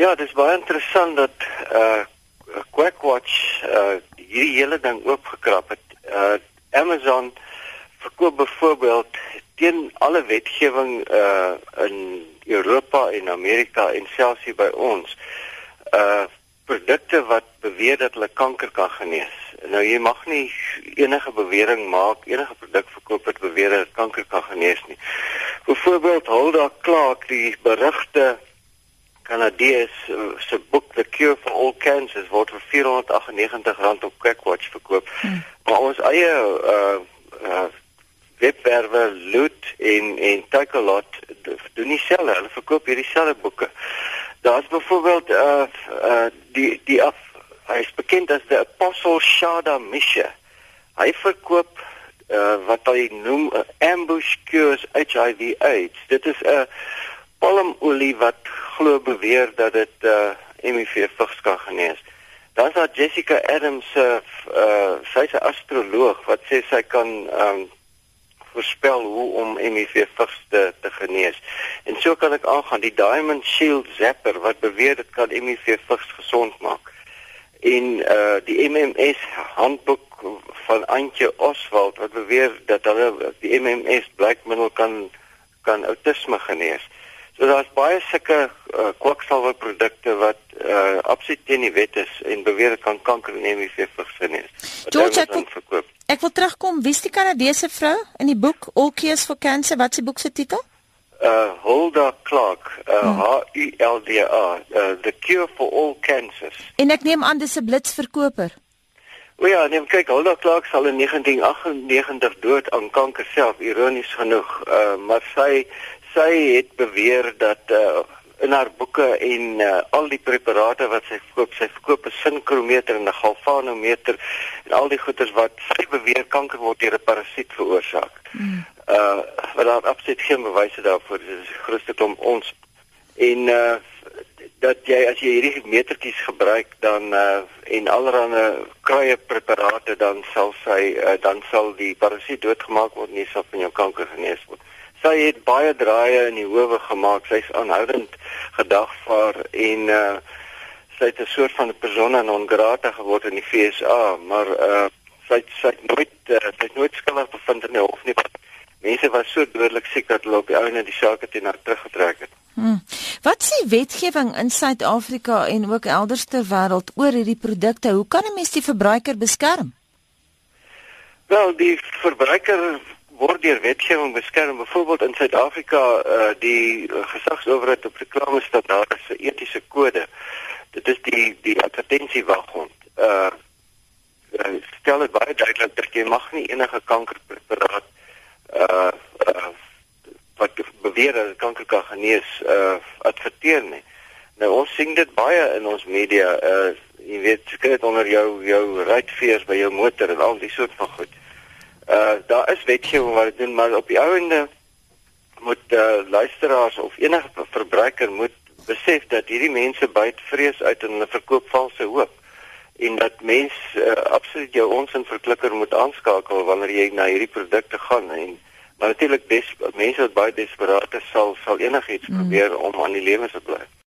Ja, dit is baie interessant dat uh Quackwatch uh hierdie hele ding oopgekrap het. Uh Amazon verkoop byvoorbeeld teen alle wetgewing uh in Europa en Amerika en selfs hier by ons uh produkte wat beweer dat hulle kanker kan genees. Nou jy mag nie enige bewering maak, enige produk verkoop wat beweer dat kanker kan genees nie. Byvoorbeeld Hulda Clark, die berugte Kanadees se boek The Cure for All Cancers word vir 498 rand op Quackwatch verkoop. Hmm. Maar ons eie uh uh webwerwe Loot en en Takealot doen dieselfde. Hulle verkoop hierdie selfde boeke. Daar's byvoorbeeld uh uh die die af hy is bekend as die Apostle Shada Misha. Hy verkoop uh wat hy noem 'n ambush cures HIV AIDS. Dit is 'n palmolie wat glo beweer dat dit uh HIV vigs kan genees. Dan is daar Jessica Adams se uh, uh sy's 'n astroloog wat sê sy kan um voorspel hoe om HIV vigs te, te genees. En so kan ek aangaan die Diamond Shield Zapper wat beweer dit kan HIV vigs gesond maak. En uh die MMS handboek van Antje Oswald wat beweer dat hulle die MMS blykmiddel kan kan outisme genees. So daar's baie sulke uh, kwaksalwerprodukte wat uh absoluut teen die wet is en beweer kan kanker en HIV vigs genees. George, ek verkoop Ek wil terugkom, wie is die Kanadese vrou in die boek All Cures for Cancer? Wat is die boek se titel? Uh Hulda Clark, uh, hmm. H U L D A, uh, The Cure for All Cancers. En ek neem aan dis 'n blitsverkoper. O ja, neem kyk, Hulda Clark sal in 1998 dood aan kanker self, ironies genoeg. Uh maar sy sy het beweer dat uh in haar boeke en uh, al die preparate wat sy verkoop, sy verkoop 'n sinkrometer en 'n galvanometer en al die goeders wat sy beweer kanker word deur 'n parasiet veroorsaak. Mm. Uh maar daar absoluut geen bewyse daarvoor. Is die grootste klomp ons en uh dat jy as jy hierdie metertjies gebruik dan uh en allerlei kruie preparate dan sal sy uh, dan sal die parasiet doodgemaak word nie sal van jou kanker genees word sy het baie draaie in die howe gemaak. Sy's aanhoudend gedagvaar en uh sy het 'n soort van 'n persona non grata geword in die FSA, maar uh sy sy het nooit uh, sy het nooit skuldig bevind in die hof nie. Mense was so dodelik siek dat hulle op die ouene die saak het na teruggetrek het. Hmm. Wat sê wetgewing in Suid-Afrika en ook elders ter wêreld oor hierdie produkte? Hoe kan 'n mens die verbruiker beskerm? Wel, die verbruiker word deur wetgewing beskerm. Byvoorbeeld in Suid-Afrika uh die gesagsowerheid op reklame standaarde se etiese kode. Dit is die die advertensiewaghond. Uh stel dit baie duidelik dat jy mag nie enige kankerpreparaat uh, uh wat beweer dat kanker kan genees uh adverteer nie. Nou ons sien dit baie in ons media uh jy weet skryf onder jou jou ruitveers by jou motor en al die soort van goed. Uh daar is wetgewing wat dit doen, maar op die ouende moet uh luisteraars of enige verbruiker moet besef dat hierdie mense byt vrees uit en hulle verkoop valse hoop en dat mens uh, absoluut jou onsin verklikker moet aanskakel wanneer jy na hierdie produkte gaan en maar natuurlik mense wat baie desperaat is sal sal enigiets mm. probeer om aan die lewe te bly.